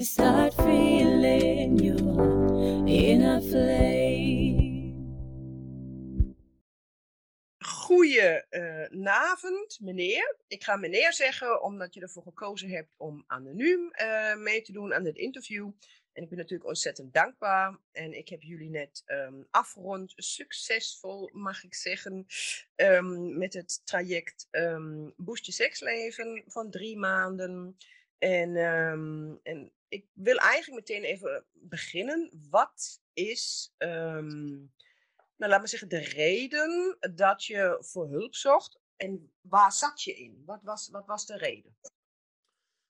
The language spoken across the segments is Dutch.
and start feeling your inner flame. Goedenavond, meneer. Ik ga meneer zeggen omdat je ervoor gekozen hebt om anoniem eh, mee te doen aan dit interview. En ik ben natuurlijk ontzettend dankbaar. En ik heb jullie net ehm, afgerond, succesvol mag ik zeggen, ehm, met het traject um, seksleven van drie maanden. En, en ik wil eigenlijk meteen even beginnen. Wat is, ehm, nou laat me zeggen, de reden dat je voor hulp zocht? En waar zat je in? Wat was, wat was de reden?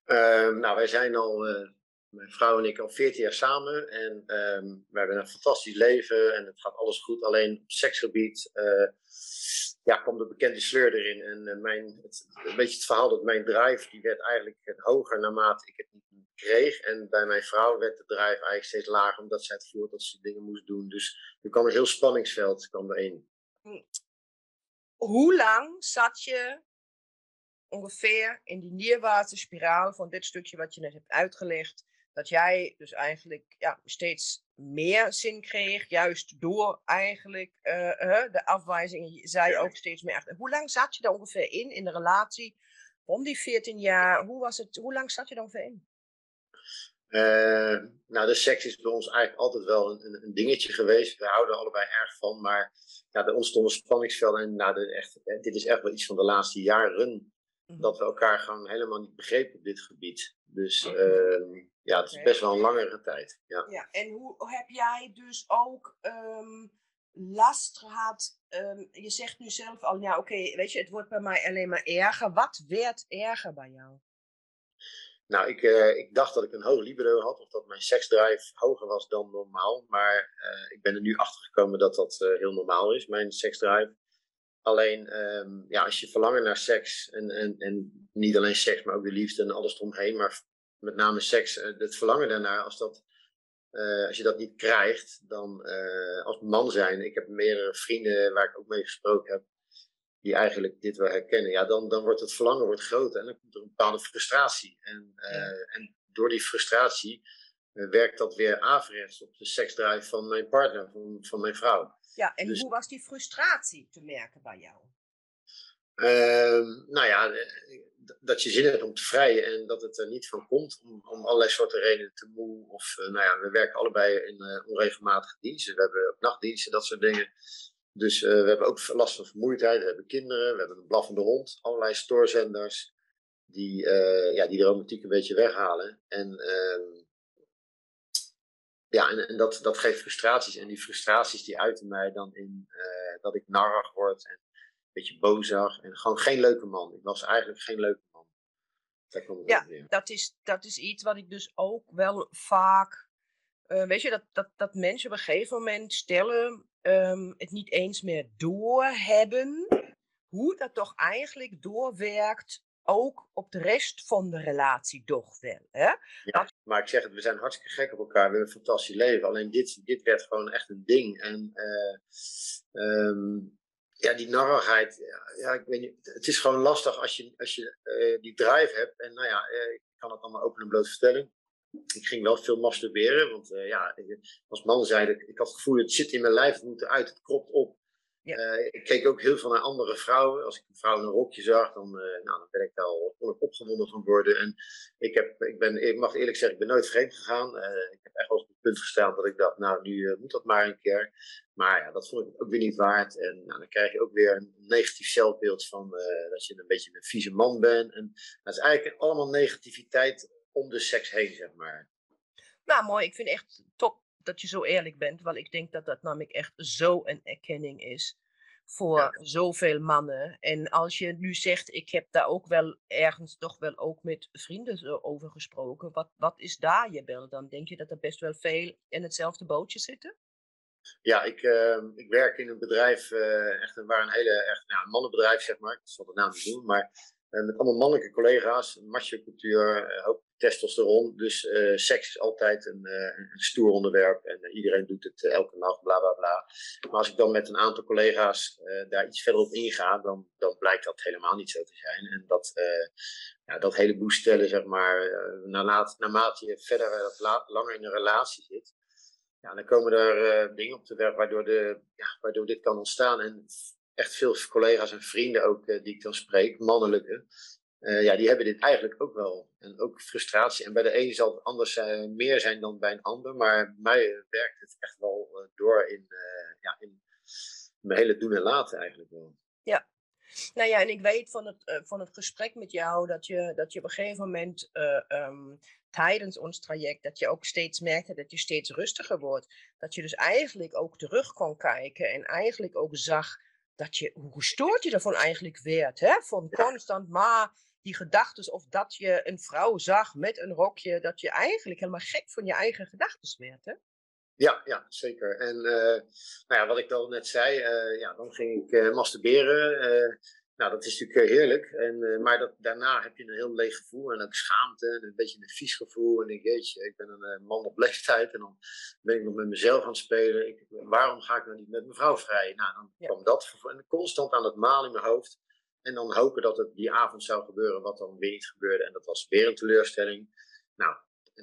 Ehm, nou, wij zijn al, eh, mijn vrouw en ik, al 14 jaar samen. En ehm, we hebben een fantastisch leven en het gaat alles goed. Alleen op seksgebied eh, ja, kwam de bekende sleur erin. En eh, mijn, het, een beetje het verhaal dat mijn drive, die werd eigenlijk hoger naarmate ik het niet kreeg. En bij mijn vrouw werd de drive eigenlijk steeds lager, omdat zij het voelde dat ze dingen moest doen. Dus er kwam een heel spanningsveld kwam erin. Hoe lang zat je ongeveer in die neerwaartse spiraal van dit stukje wat je net hebt uitgelegd? Dat jij dus eigenlijk ja, steeds meer zin kreeg, juist door eigenlijk uh, uh, de afwijzingen. Zij ook steeds meer echt. Hoe lang zat je daar ongeveer in, in de relatie? Om die 14 jaar, hoe, was het, hoe lang zat je daar ongeveer in? Uh, nou, de seks is bij ons eigenlijk altijd wel een, een, dingetje geweest. We houden allebei erg van, maar ja, er ontstonden spanningsvelden. En nou, de, echt, dit is echt wel iets van de laatste jaren mm. dat we elkaar gewoon helemaal niet begrepen op dit gebied. Dus uh, ja, het is best wel een langere tijd. Ja. ja en hoe heb jij dus ook um, last gehad? Um, je zegt nu zelf al, ja, oké, okay, weet je, het wordt bij mij alleen maar erger. Wat werd erger bij jou? Nou, ik, uh, ik dacht dat ik een hoog libido had, of dat mijn seksdrive hoger was dan normaal. Maar uh, ik ben er nu achter gekomen dat dat uh, heel normaal is, mijn seksdrive. Alleen, um, ja, als je verlangen naar seks, en, en, en niet alleen seks, maar ook de liefde en alles eromheen, maar met name seks, het verlangen daarnaar, als, dat, als je dat niet krijgt, dan als man zijn. Ik heb meerdere vrienden waar ik ook mee gesproken heb, die eigenlijk dit wel herkennen, ja, dan, dan wordt het verlangen wordt groter en dan komt er een bepaalde frustratie. En, uh, en door die frustratie werkt dat weer averechts op de seksdrive van mijn partner, van, van mijn vrouw. Ja, en dus, hoe was die frustratie te merken bij jou? Uh, nou ja, dat je zin hebt om te vrijen en dat het er niet van komt, om, om allerlei soorten redenen te moe. Of, uh, nou ja, we werken allebei in onregelmatige diensten, we hebben nachtdiensten, dat soort dingen. Dus uh, we hebben ook last van vermoeidheid. We hebben kinderen, we hebben een blaffende hond. Allerlei stoorzenders die, ja, die de romantiek een beetje weghalen. En, uh, ja, en, dat, dat geeft frustraties. En die frustraties die uiten mij dan in dat ik narrig word en beetje bozig. En gewoon geen leuke man. Ik was eigenlijk geen leuke man. ja, dat is, dat is iets wat ik dus ook wel vaak... weet je, dat, dat, dat mensen op een gegeven moment stellen um, het niet eens meer doorhebben hoe dat toch eigenlijk doorwerkt ook op de rest van de relatie toch wel. Hè? Ja, dat... maar ik zeg het, we zijn hartstikke gek op elkaar. We hebben een fantastisch leven. Alleen dit, dit werd gewoon echt een ding. En uh, um, ja, die narrigheid, ja, ik weet niet, het is gewoon lastig als je, als je uh, die drive hebt. En nou ja, uh, ik kan het allemaal open en bloot vertellen ik ging wel veel masturberen, want uh, ja, als man zei ik, ik had het gevoel, het zit in mijn lijf, het moet eruit, het kropt op. Ja. Uh, ik keek ook heel veel naar andere vrouwen. Als ik een vrouw in een rokje zag, dan, uh, nou, dan ben ik daar al opgewonden van worden. En ik, heb, ik, ben, ik mag eerlijk zeggen, ik ben nooit vreemd gegaan. ik heb echt wel op het punt gestaan dat ik dacht, nou, nu moet dat maar een keer. Maar ja, dat vond ik ook weer niet waard. En nou, dan krijg je ook weer een negatief zelfbeeld van dat je een beetje een vieze man bent. En dat is eigenlijk allemaal negativiteit om de seks heen, zeg maar. Nou, mooi. Ik vind echt top dat je zo eerlijk bent. Want ik denk dat dat namelijk echt zo een erkenning is voor zoveel mannen. En als je nu zegt, ik heb daar ook wel ergens toch wel ook met vrienden over gesproken. Wat, wat is daar je beeld dan? Denk je dat er best wel veel in hetzelfde bootje zitten? Ja, ik, uh, ik werk in een bedrijf, uh, echt, waar een hele echt, nou, een mannenbedrijf, zeg maar. Ik zal de naam niet doen, maar uh, met allemaal mannelijke collega's, macho-cultuur, uh, hoop testosteron. Dus seks is altijd een, een stoer onderwerp en iedereen doet het elke nacht, bla bla bla. Maar als ik dan met een aantal collega's daar iets verder op inga, dan, dan blijkt dat helemaal niet zo te zijn. En dat, ja, dat hele boestellen, zeg maar, naarmate, naarmate je verder langer in een relatie zit, ja, dan komen er dingen op de werk waardoor, de, ja, waardoor dit kan ontstaan. En echt veel collega's en vrienden ook die ik dan spreek, mannelijke, uh, ja, die hebben dit eigenlijk ook wel. En ook frustratie. En bij de ene zal het anders zijn, meer zijn dan bij een ander. Maar bij mij werkt het echt wel door in, ja, in mijn hele doen en laten eigenlijk wel. Ja, nou ja, en ik weet van het, uh, van het gesprek met jou dat je, dat je op een gegeven moment uh, um, tijdens ons traject, dat je ook steeds merkte dat je steeds rustiger wordt. Dat je dus eigenlijk ook terug kon kijken en eigenlijk ook zag dat je, hoe gestoord je ervan eigenlijk werd. Hè? Van constant maar die gedachten of dat je een vrouw zag met een rokje, dat je eigenlijk helemaal gek van je eigen gedachten werd. Hè? Ja, ja, zeker. En uh, nou ja, wat ik al net zei, uh, ja, dan ging ik uh, masturberen. Nou, dat is natuurlijk heerlijk. En, maar dat, daarna heb je een heel leeg gevoel en ook schaamte en een beetje een vies gevoel. En ik jeetje, ik ben een man op leeftijd en dan ben ik nog met mezelf aan het spelen. Ik, waarom ga ik nou niet met mijn vrouw vrij? Nou, dan ja. kwam dat en constant aan het malen in mijn hoofd. En dan hopen dat het die avond zou gebeuren, wat dan weer niet gebeurde. En dat was weer een teleurstelling. Nou,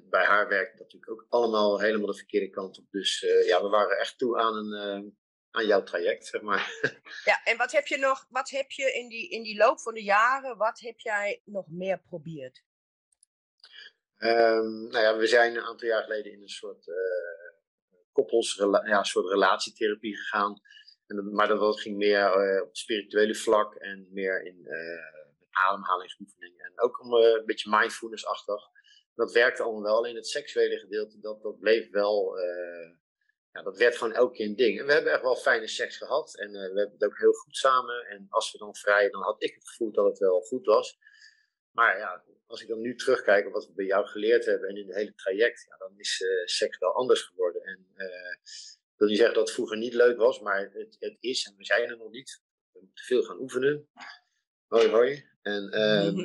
bij haar werkte dat natuurlijk ook allemaal helemaal de verkeerde kant op. Dus uh, ja, we waren echt toe aan een aan jouw traject, zeg maar. Ja, en wat heb je nog, wat heb je in die, in die loop van de jaren, wat heb jij nog meer geprobeerd? Um, nou ja, we zijn een aantal jaar geleden in een soort uh, koppels, ja, een soort relatietherapie gegaan. En, maar dat ging meer uh, op het spirituele vlak en meer in uh, ademhalingsoefeningen. En ook om, een beetje mindfulness-achtig. Dat werkte allemaal wel, alleen het seksuele gedeelte, dat, dat bleef wel ja, dat werd gewoon elke keer een ding. En we hebben echt wel fijne seks gehad. En we hebben het ook heel goed samen. En als we dan vrij, dan had ik het gevoel dat het wel goed was. Maar ja, als ik dan nu terugkijk op wat we bij jou geleerd hebben en in het hele traject, ja, dan is seks wel anders geworden. En wil niet zeggen dat het vroeger niet leuk was, maar het, het is en we zijn er nog niet. We moeten veel gaan oefenen. Hoi, hoi. En um,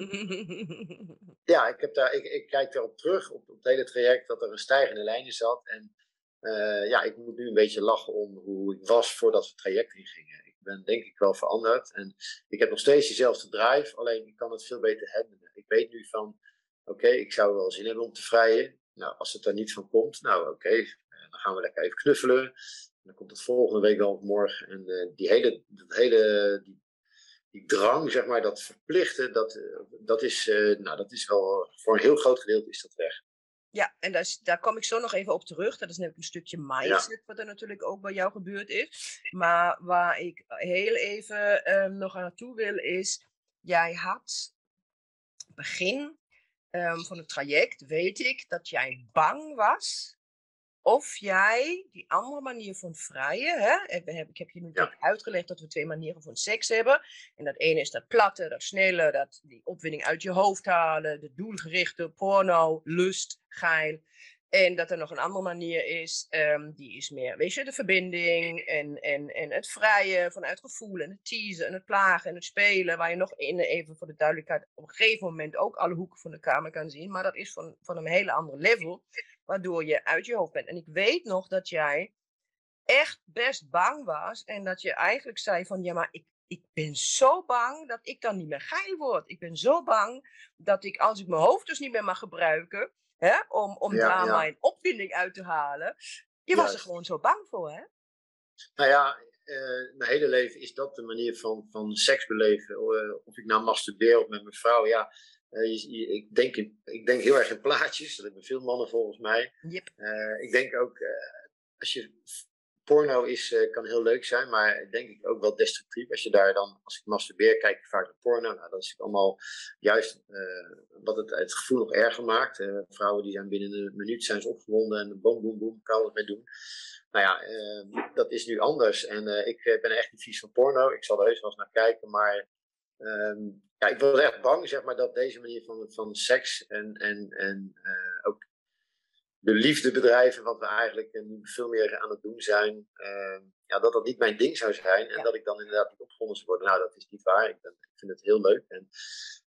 ja, ik, heb daar, ik, ik kijk erop terug, op, op het hele traject, dat er een stijgende lijn in zat. En uh, ja, ik moet nu een beetje lachen om hoe ik was voordat we het traject ingingen. Ik ben denk ik wel veranderd en ik heb nog steeds diezelfde drive, alleen ik kan het veel beter handelen. Ik weet nu van, oké, okay, ik zou wel zin hebben om te vrijen. Nou, als het er niet van komt, nou oké, okay, dan gaan we lekker even knuffelen. En dan komt het volgende week wel morgen. En uh, die hele, dat hele die, die drang, zeg maar, dat verplichten, dat, dat, is, uh, nou, dat is wel, voor een heel groot gedeelte is dat weg. Ja, en daar, daar kom ik zo nog even op terug. Dat is namelijk een stukje mindset, ja. wat er natuurlijk ook bij jou gebeurd is. Maar waar ik heel even um, nog aan naartoe wil, is: jij had begin um, van het traject, weet ik, dat jij bang was of jij die andere manier van vrijen, hè? ik heb je nu ja. uitgelegd dat we twee manieren van seks hebben. En dat ene is dat platte, dat snelle, dat die opwinding uit je hoofd halen, de doelgerichte porno, lust, geil. En dat er nog een andere manier is, um, die is meer, weet je, de verbinding en, en, en het vrije vanuit gevoel en het teasen en het plagen en het spelen, waar je nog in, even voor de duidelijkheid, op een gegeven moment ook alle hoeken van de kamer kan zien. Maar dat is van, van een hele andere level waardoor je uit je hoofd bent. En ik weet nog dat jij echt best bang was en dat je eigenlijk zei van ja, maar ik, ik ben zo bang dat ik dan niet meer geil word. Ik ben zo bang dat ik, als ik mijn hoofd dus niet meer mag gebruiken, hè, om, om ja, daar ja. mijn opwinding uit te halen, je was er gewoon zo bang voor, hè? Nou ja, uh, mijn hele leven is dat de manier van, van seks beleven. Uh, of ik nou masturbeer of met mijn vrouw, ja. Je, je, ik, denk in, ik denk heel erg in plaatjes. Dat hebben veel mannen volgens mij. Yep. ik denk ook, als je porno is, kan heel leuk zijn, maar denk ik ook wel destructief. Als je daar dan, als ik masturbeer, kijk ik vaak naar porno. Nou, dat is allemaal juist uh, wat het, het gevoel nog erger maakt. Uh, vrouwen die zijn binnen een minuut zijn ze opgewonden en boom, boom, boom, kan het mee doen. Nou ja, dat is nu anders. En ik ben echt niet vies van porno. Ik zal er heus wel eens naar kijken, maar ehm, ja, ik was echt bang, zeg maar, dat deze manier van, van seks en, en, en ook de liefdebedrijven, wat we eigenlijk nu veel meer aan het doen zijn, uh, ja, dat dat niet mijn ding zou zijn en dat ik dan inderdaad niet opgevonden zou worden. Nou, dat is niet waar. Ik, ben, ik vind het heel leuk en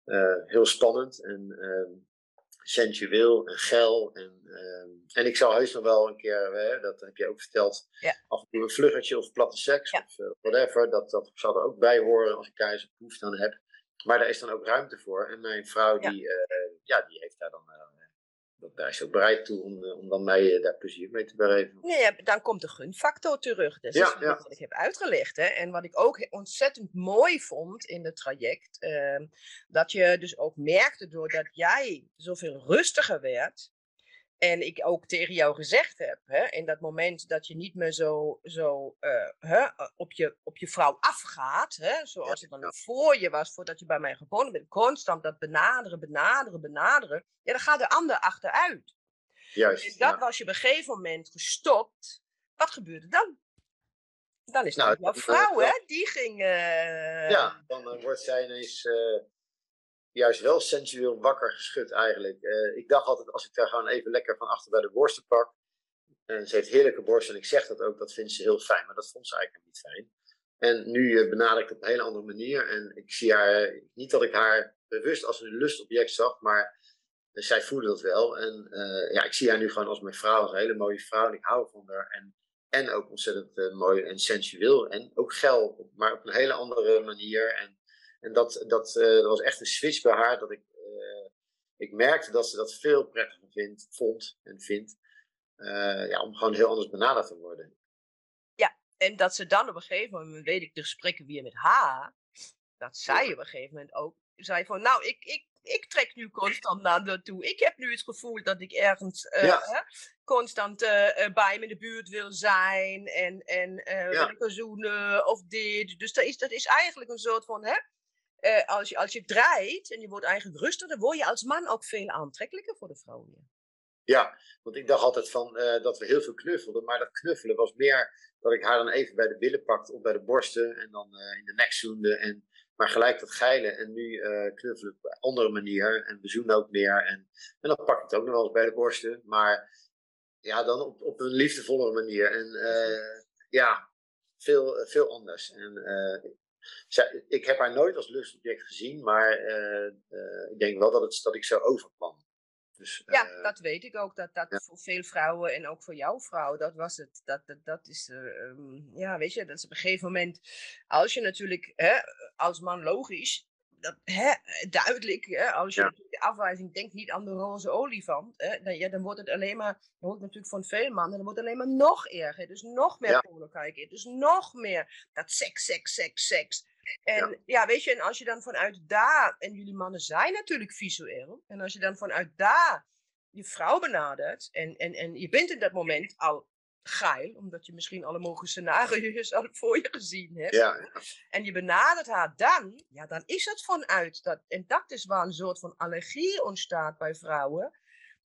uh, heel spannend en uh, sensueel en geil. En, ehm, en ik zou heus nog wel een keer, hè, dat heb je ook verteld, ja. af en toe een vluggertje of platte seks ja. of uh, whatever, dat, dat zal er ook bij horen als ik daar eens behoefte aan heb. Maar daar is dan ook ruimte voor. En mijn vrouw, die, ja. ja die heeft daar dan daar is ook bereid toe om, eh, om dan mij eh, daar plezier mee te bereven. Nee, dan komt de gunfactor terug. Dus dat is wat ik heb uitgelegd. Hè? En wat ik ook ontzettend mooi vond in het traject, uh, dat je dus ook merkte doordat jij zoveel rustiger werd, en ik ook tegen jou gezegd heb, hè, in dat moment dat je niet meer zo, zo uh, hè, op, je, op je vrouw afgaat, hè, zoals het dan voor je was, voordat je bij mij geboren bent, constant dat benaderen, benaderen, benaderen, ja, dan gaat de ander achteruit. Juist. Dus dat was je op een gegeven moment gestopt. Wat gebeurde dan? Dan is het nou, jouw vrouw, hè? Die ging. Uh... Ja, dan wordt zij ineens juist wel sensueel wakker geschud eigenlijk. Uh, ik dacht altijd, als ik daar gewoon even lekker van achter bij de borsten pak. En ze heeft heerlijke borsten en ik zeg dat ook, dat vindt ze heel fijn. Maar dat vond ze eigenlijk niet fijn. En nu uh, ik het op een hele andere manier. En ik zie haar, uh, niet dat ik haar bewust als een lustobject zag, maar zij voelde dat wel. En ja, ik zie haar nu gewoon als mijn vrouw, als een hele mooie vrouw. En ik hou van haar. En, en ook ontzettend mooi en sensueel. En ook geil, maar op een hele andere manier. En en dat, dat, uh, dat was echt een switch bij haar. Dat ik, uh, ik merkte dat ze dat veel prettiger vindt, vond en vindt. Uh, ja, om gewoon heel anders benaderd te worden. Ja, en dat ze dan op een gegeven moment, weet ik de gesprekken weer met haar, dat zij op een gegeven moment ook zei van, nou, ik, ik, ik trek nu constant naar naartoe. Ik heb nu het gevoel dat ik ergens ja. hè, constant bij me in de buurt wil zijn en, en ja. wil zoenen of dit. Dus dat is, dat is eigenlijk een soort van, hè, uh, als, je, als je draait en je wordt eigenlijk rustiger, dan word je als man ook veel aantrekkelijker voor de vrouwen. Ja, want ik dacht altijd van, uh, dat we heel veel knuffelden, maar dat knuffelen was meer dat ik haar dan even bij de billen pakte of bij de borsten en dan uh, in de nek zoende. En, maar gelijk dat geilen en nu knuffelen op een andere manier en we zoenen ook meer. En, en dan pak ik het ook nog wel eens bij de borsten, maar ja, dan op, op een liefdevolle manier. En ja, veel, veel anders. En zij, ik heb haar nooit als lustobject gezien, maar uh, uh, ik denk wel dat, het, dat ik zo overkwam. Dus, ja, uh, dat weet ik ook. Dat dat ja. voor veel vrouwen en ook voor jouw vrouw, dat was het. Dat, dat, dat is, um, ja, weet je, dat is op een gegeven moment, als je natuurlijk, hè, als man logisch, dat, hè, duidelijk, hè, als je ja. de afwijzing denkt niet aan de roze olifant, hè, dan, ja, dan wordt het alleen maar, dan wordt natuurlijk van veel mannen, dan wordt het alleen maar nog erger. Dus nog meer ja. kijken, dus nog meer dat seks, seks, seks, seks. En ja. ja. weet je, en als je dan vanuit daar, en jullie mannen zijn natuurlijk visueel, en als je dan vanuit daar je vrouw benadert, en, en, en je bent in dat moment al geil, omdat je misschien alle mogelijke scenario's al voor je gezien hebt. Ja. En je benadert haar dan, ja, dan is het vanuit dat. En dat is waar een soort van allergie ontstaat bij vrouwen.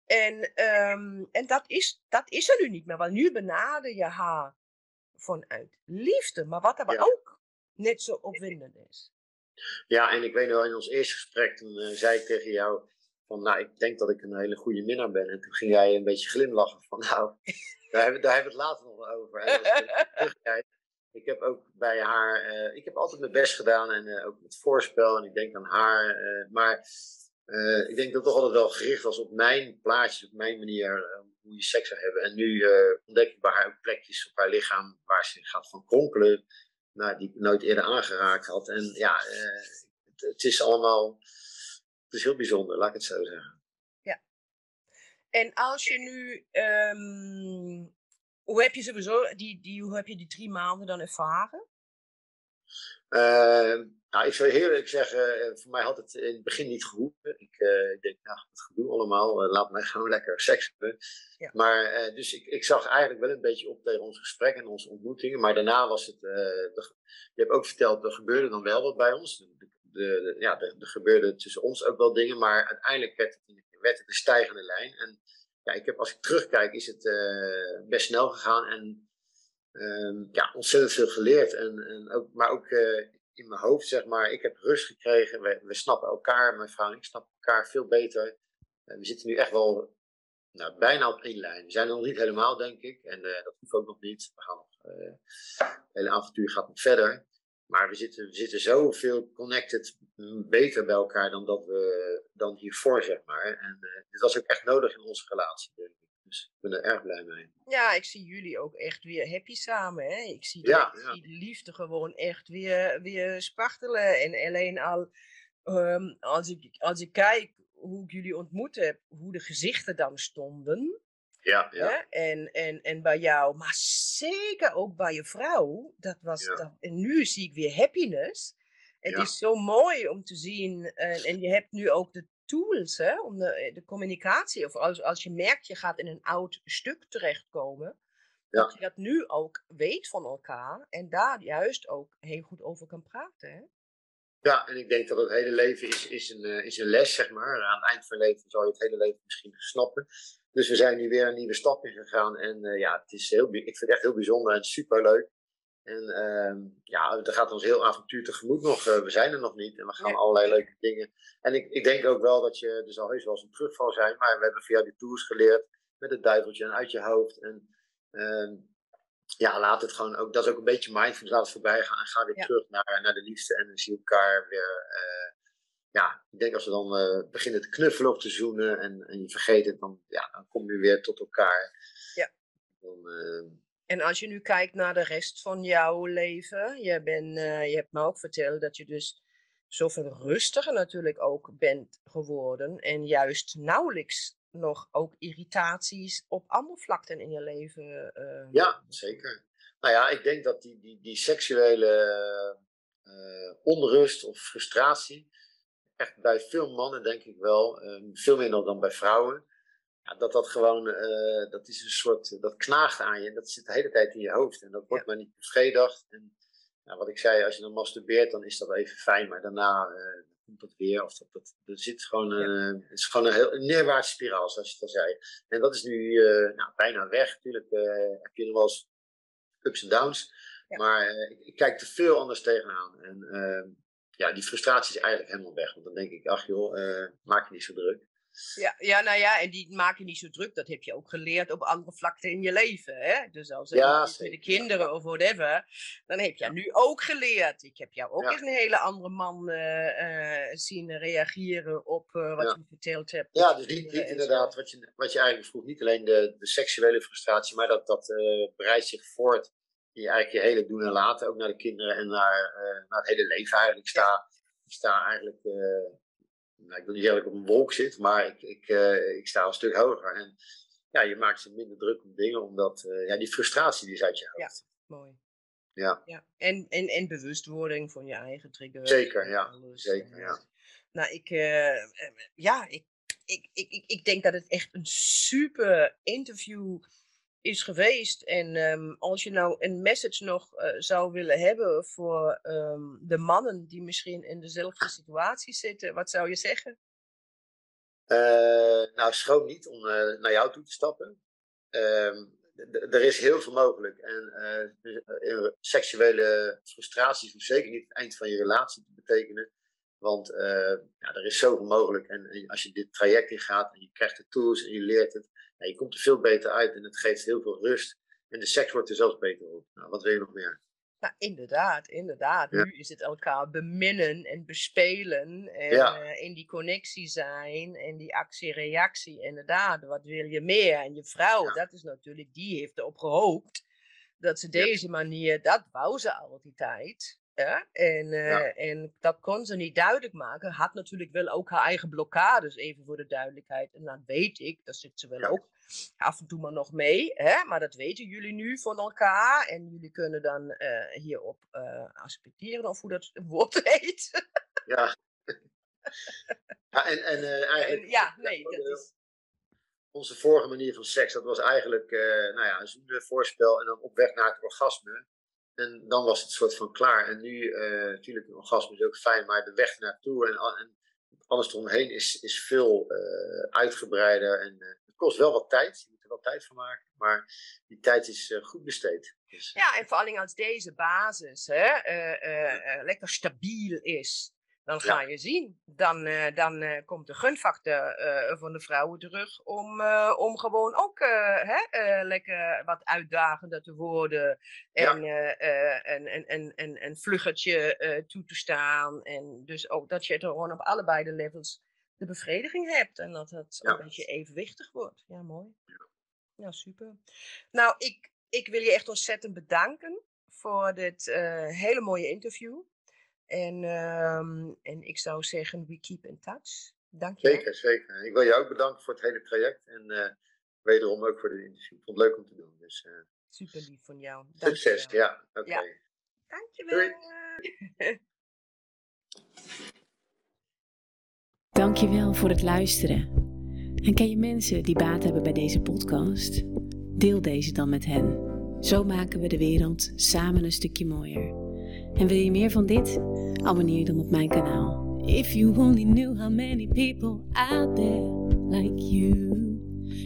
En, um, en dat, is, dat is er nu niet meer, want nu benader je haar vanuit liefde, maar wat er ja. ook net zo opwindend is. Ja, en ik weet nog in ons eerste gesprek, toen uh, zei ik tegen jou van, nou, ik denk dat ik een hele goede minnaar ben. En toen ging jij een beetje glimlachen van, nou, daar hebben, daar hebben we het later nog over. ik heb ook bij haar, uh, ik heb altijd mijn best gedaan en uh, ook met voorspel en ik denk aan haar. Uh, maar ik denk dat het toch altijd wel gericht was op mijn plaatjes, op mijn manier hoe je seks zou hebben. En nu ontdek ik bij haar ook plekjes op haar lichaam waar ze gaat van kronkelen, nou, die ik nooit eerder aangeraakt had. En ja, het, het is allemaal, het is heel bijzonder, laat ik het zo zeggen. En als je nu, um, hoe heb je sowieso die, die, hoe heb je die drie maanden dan ervaren? Uh, nou, ik zou heel eerlijk zeggen, voor mij had het in het begin niet gehoeven. Ik, uh, ik denk, nou, het gedoe allemaal. laat mij gewoon lekker seks hebben. Ja. Maar dus ik, ik zag eigenlijk wel een beetje op tegen ons gesprek en onze ontmoetingen. Maar daarna was het, je hebt ook verteld, er gebeurde dan wel wat bij ons. De, de, ja, er, gebeurde tussen ons ook wel dingen, maar uiteindelijk werd het, werd het een stijgende lijn. En ja, ik heb, als ik terugkijk, is het best snel gegaan. En Ehm, ja, ontzettend veel geleerd. En, en ook, maar ook uh, in mijn hoofd, zeg maar, ik heb rust gekregen. We, we snappen elkaar, mijn vrouw en ik snappen elkaar veel beter. We zitten nu echt wel nou, bijna op één lijn. We zijn nog niet helemaal, denk ik. En uh, dat hoeft ook nog niet. We gaan nog, het hele avontuur gaat nog verder. Maar we zitten, we zitten zoveel connected beter bij elkaar dan, dat we, dan hiervoor, zeg maar. En dit was ook echt nodig in onze relatie, denk ik. Dus ik ben er erg blij mee. Ja, ik zie jullie ook echt weer happy samen. Hè? Ik zie, de, ja, zie de liefde gewoon echt weer, weer spartelen. En alleen al um, als, ik, als ik kijk hoe ik jullie ontmoet heb, hoe de gezichten dan stonden. Ja, ja. En, en, en bij jou, maar zeker ook bij je vrouw. Dat was, dat, en nu zie ik weer happiness. Het is zo mooi om te zien. En, en je hebt nu ook de tools hè, om de, eh, de communicatie, of als, als je merkt je gaat in een oud stuk terechtkomen, ja. dat je dat nu ook weet van elkaar en daar juist ook heel goed over kan praten. Hè? Ja, en ik denk dat het hele leven is, is, een, eh, is een les, zeg maar. Aan het eind van het leven zal je het hele leven misschien snappen. Dus we zijn nu weer een nieuwe stap in gegaan. En uh, ja, het is heel, ik vind het echt heel bijzonder en superleuk. En uh, ja, er gaat ons heel avontuur tegemoet nog. Uh, we zijn er nog niet en we gaan allerlei leuke dingen. En ik, ik denk ook wel dat je, er zal heus wel eens een terugval zijn, maar we hebben via die tours geleerd met het duiveltje en uit je hoofd. En uh, ja, laat het gewoon ook, dat is ook een beetje mindfulness, laat het voorbij gaan en ga weer terug naar, naar de liefde en dan zie je elkaar weer. Uh, ja, ik denk als we dan uh, beginnen te knuffelen of te zoenen en, en je vergeet het, dan, ja, dan kom je weer tot elkaar. Ja. Dan, en als je nu kijkt naar de rest van jouw leven, je, ben, je hebt me ook verteld dat je dus zoveel rustiger natuurlijk ook bent geworden en juist nauwelijks nog ook irritaties op andere vlakten in je leven. Uh, ja, zeker. Nou ja, ik denk dat die, die, die seksuele uh, onrust of frustratie, echt bij veel mannen denk ik wel, um, veel minder dan bij vrouwen, ja, dat dat gewoon, uh, dat is een soort, dat knaagt aan je en dat zit de hele tijd in je hoofd en dat wordt maar niet bevredigd. En nou, wat ik zei, als je dan masturbeert, dan is dat even fijn, maar daarna komt dat weer. Of dat, dat, er zit gewoon, uh, het is gewoon een, heel, een neerwaartse spiraal, zoals je het al zei. En dat is nu nou, bijna weg. Natuurlijk heb je nog wel eens ups en downs, ja. maar ik, ik, kijk er veel anders tegenaan. En ja, die frustratie is eigenlijk helemaal weg. Want dan denk ik, ach joh, maak je niet zo druk. Ja, ja, nou ja, en die maak je niet zo druk. Dat heb je ook geleerd op andere vlakten in je leven. Hè? Dus als ja, met de kinderen of whatever, dan heb je nu ook geleerd. Ik heb jou ook eens een hele andere man uh, uh, zien reageren op uh, wat je verteld hebt. Ja, dus niet, niet inderdaad wat je, wat je eigenlijk vroeg. Niet alleen de, de seksuele frustratie, maar dat, dat breidt zich voort in je, eigenlijk je hele doen en laten. Ook naar de kinderen en naar, naar het hele leven eigenlijk. Ik sta, ik sta eigenlijk nou, ik wil niet zeggen dat ik op een wolk zit, maar ik, ik, uh, ik sta een stuk hoger. En ja, je maakt je minder druk om dingen, omdat uh, ja, die frustratie die is uit je hoofd. Ja, mooi. Ja. ja. En, en, en bewustwording van je eigen trigger. Zeker, ja. Zeker, ja. Nou, ik, uh, ja, ik, ik, ik, ik denk dat het echt een super interview is geweest. En um, als je nou een message nog uh, zou willen hebben voor um, de mannen die misschien in dezelfde situatie zitten, wat zou je zeggen? Uh, nou, schroom niet om uh, naar jou toe te stappen. Um, er is heel veel mogelijk. En seksuele frustraties hoeft zeker niet het eind van je relatie te betekenen. Want ja, er is zoveel mogelijk. En, en als je dit traject ingaat en je krijgt de tools en je leert het, je komt er veel beter uit en het geeft heel veel rust. En de seks wordt er zelfs beter op. Nou, wat wil je nog meer? Nou, inderdaad, inderdaad. Nu is het elkaar beminnen en bespelen. En uh, in die connectie zijn en die actie-reactie. Inderdaad, wat wil je meer? En je vrouw, dat is natuurlijk, die heeft erop gehoopt dat ze deze manier, dat wou ze al die tijd. Ja? En, uh, en dat kon ze niet duidelijk maken. Had natuurlijk wel ook haar eigen blokkades, even voor de duidelijkheid. En dat weet ik, daar zit ze wel ook af en toe maar nog mee. Hè? Maar dat weten jullie nu van elkaar. En jullie kunnen dan uh, hierop uh, aspecteren, of hoe dat woord heet. ja. ja. en, en eigenlijk... En, ja, nee, dat is... Onze vorige manier van seks, dat was eigenlijk nou ja, een voorspel en dan op weg naar het orgasme. En dan was het soort van klaar. En nu, uh, natuurlijk, een orgasme is ook fijn, maar de weg naartoe en, en alles eromheen is, is veel uh, uitgebreider. En uh, het kost wel wat tijd. Je moet er wel tijd van maken. Maar die tijd is goed besteed. Dus, ja, en vooral als deze basis hè, lekker stabiel is. Dan ga ja. je zien. Dan, uh, dan uh, komt de gunfactor uh, van de vrouwen terug om, om gewoon ook hè, lekker wat uitdagender te worden. En ja. een, een, een, een, een vluggertje toe te staan. En dus ook dat je er gewoon op allebei de levels de bevrediging hebt. En dat het ja. een beetje evenwichtig wordt. Ja, mooi. Ja, super. Nou, ik, ik wil je echt ontzettend bedanken voor dit hele mooie interview. En, um, en ik zou zeggen, we keep in touch. Dank je. Zeker, zeker. Ik wil jou ook bedanken voor het hele traject. En uh, wederom ook voor de interview. Ik vond het leuk om te doen. Dus, uh, Super lief van jou. Dank succes, je ja. Oké. Okay. Ja. Dankjewel. Dankjewel voor het luisteren. En ken je mensen die baat hebben bij deze podcast? Deel deze dan met hen. Zo maken we de wereld samen een stukje mooier. En wil je meer van dit? Abonneer je dan op mijn kanaal. If you only knew how many people out there like you.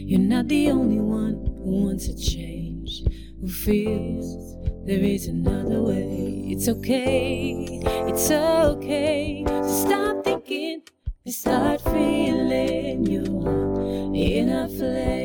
You're not the only one who wants a change. Who feels there is another way. It's okay, it's okay to stop thinking and start feeling you're in a flame.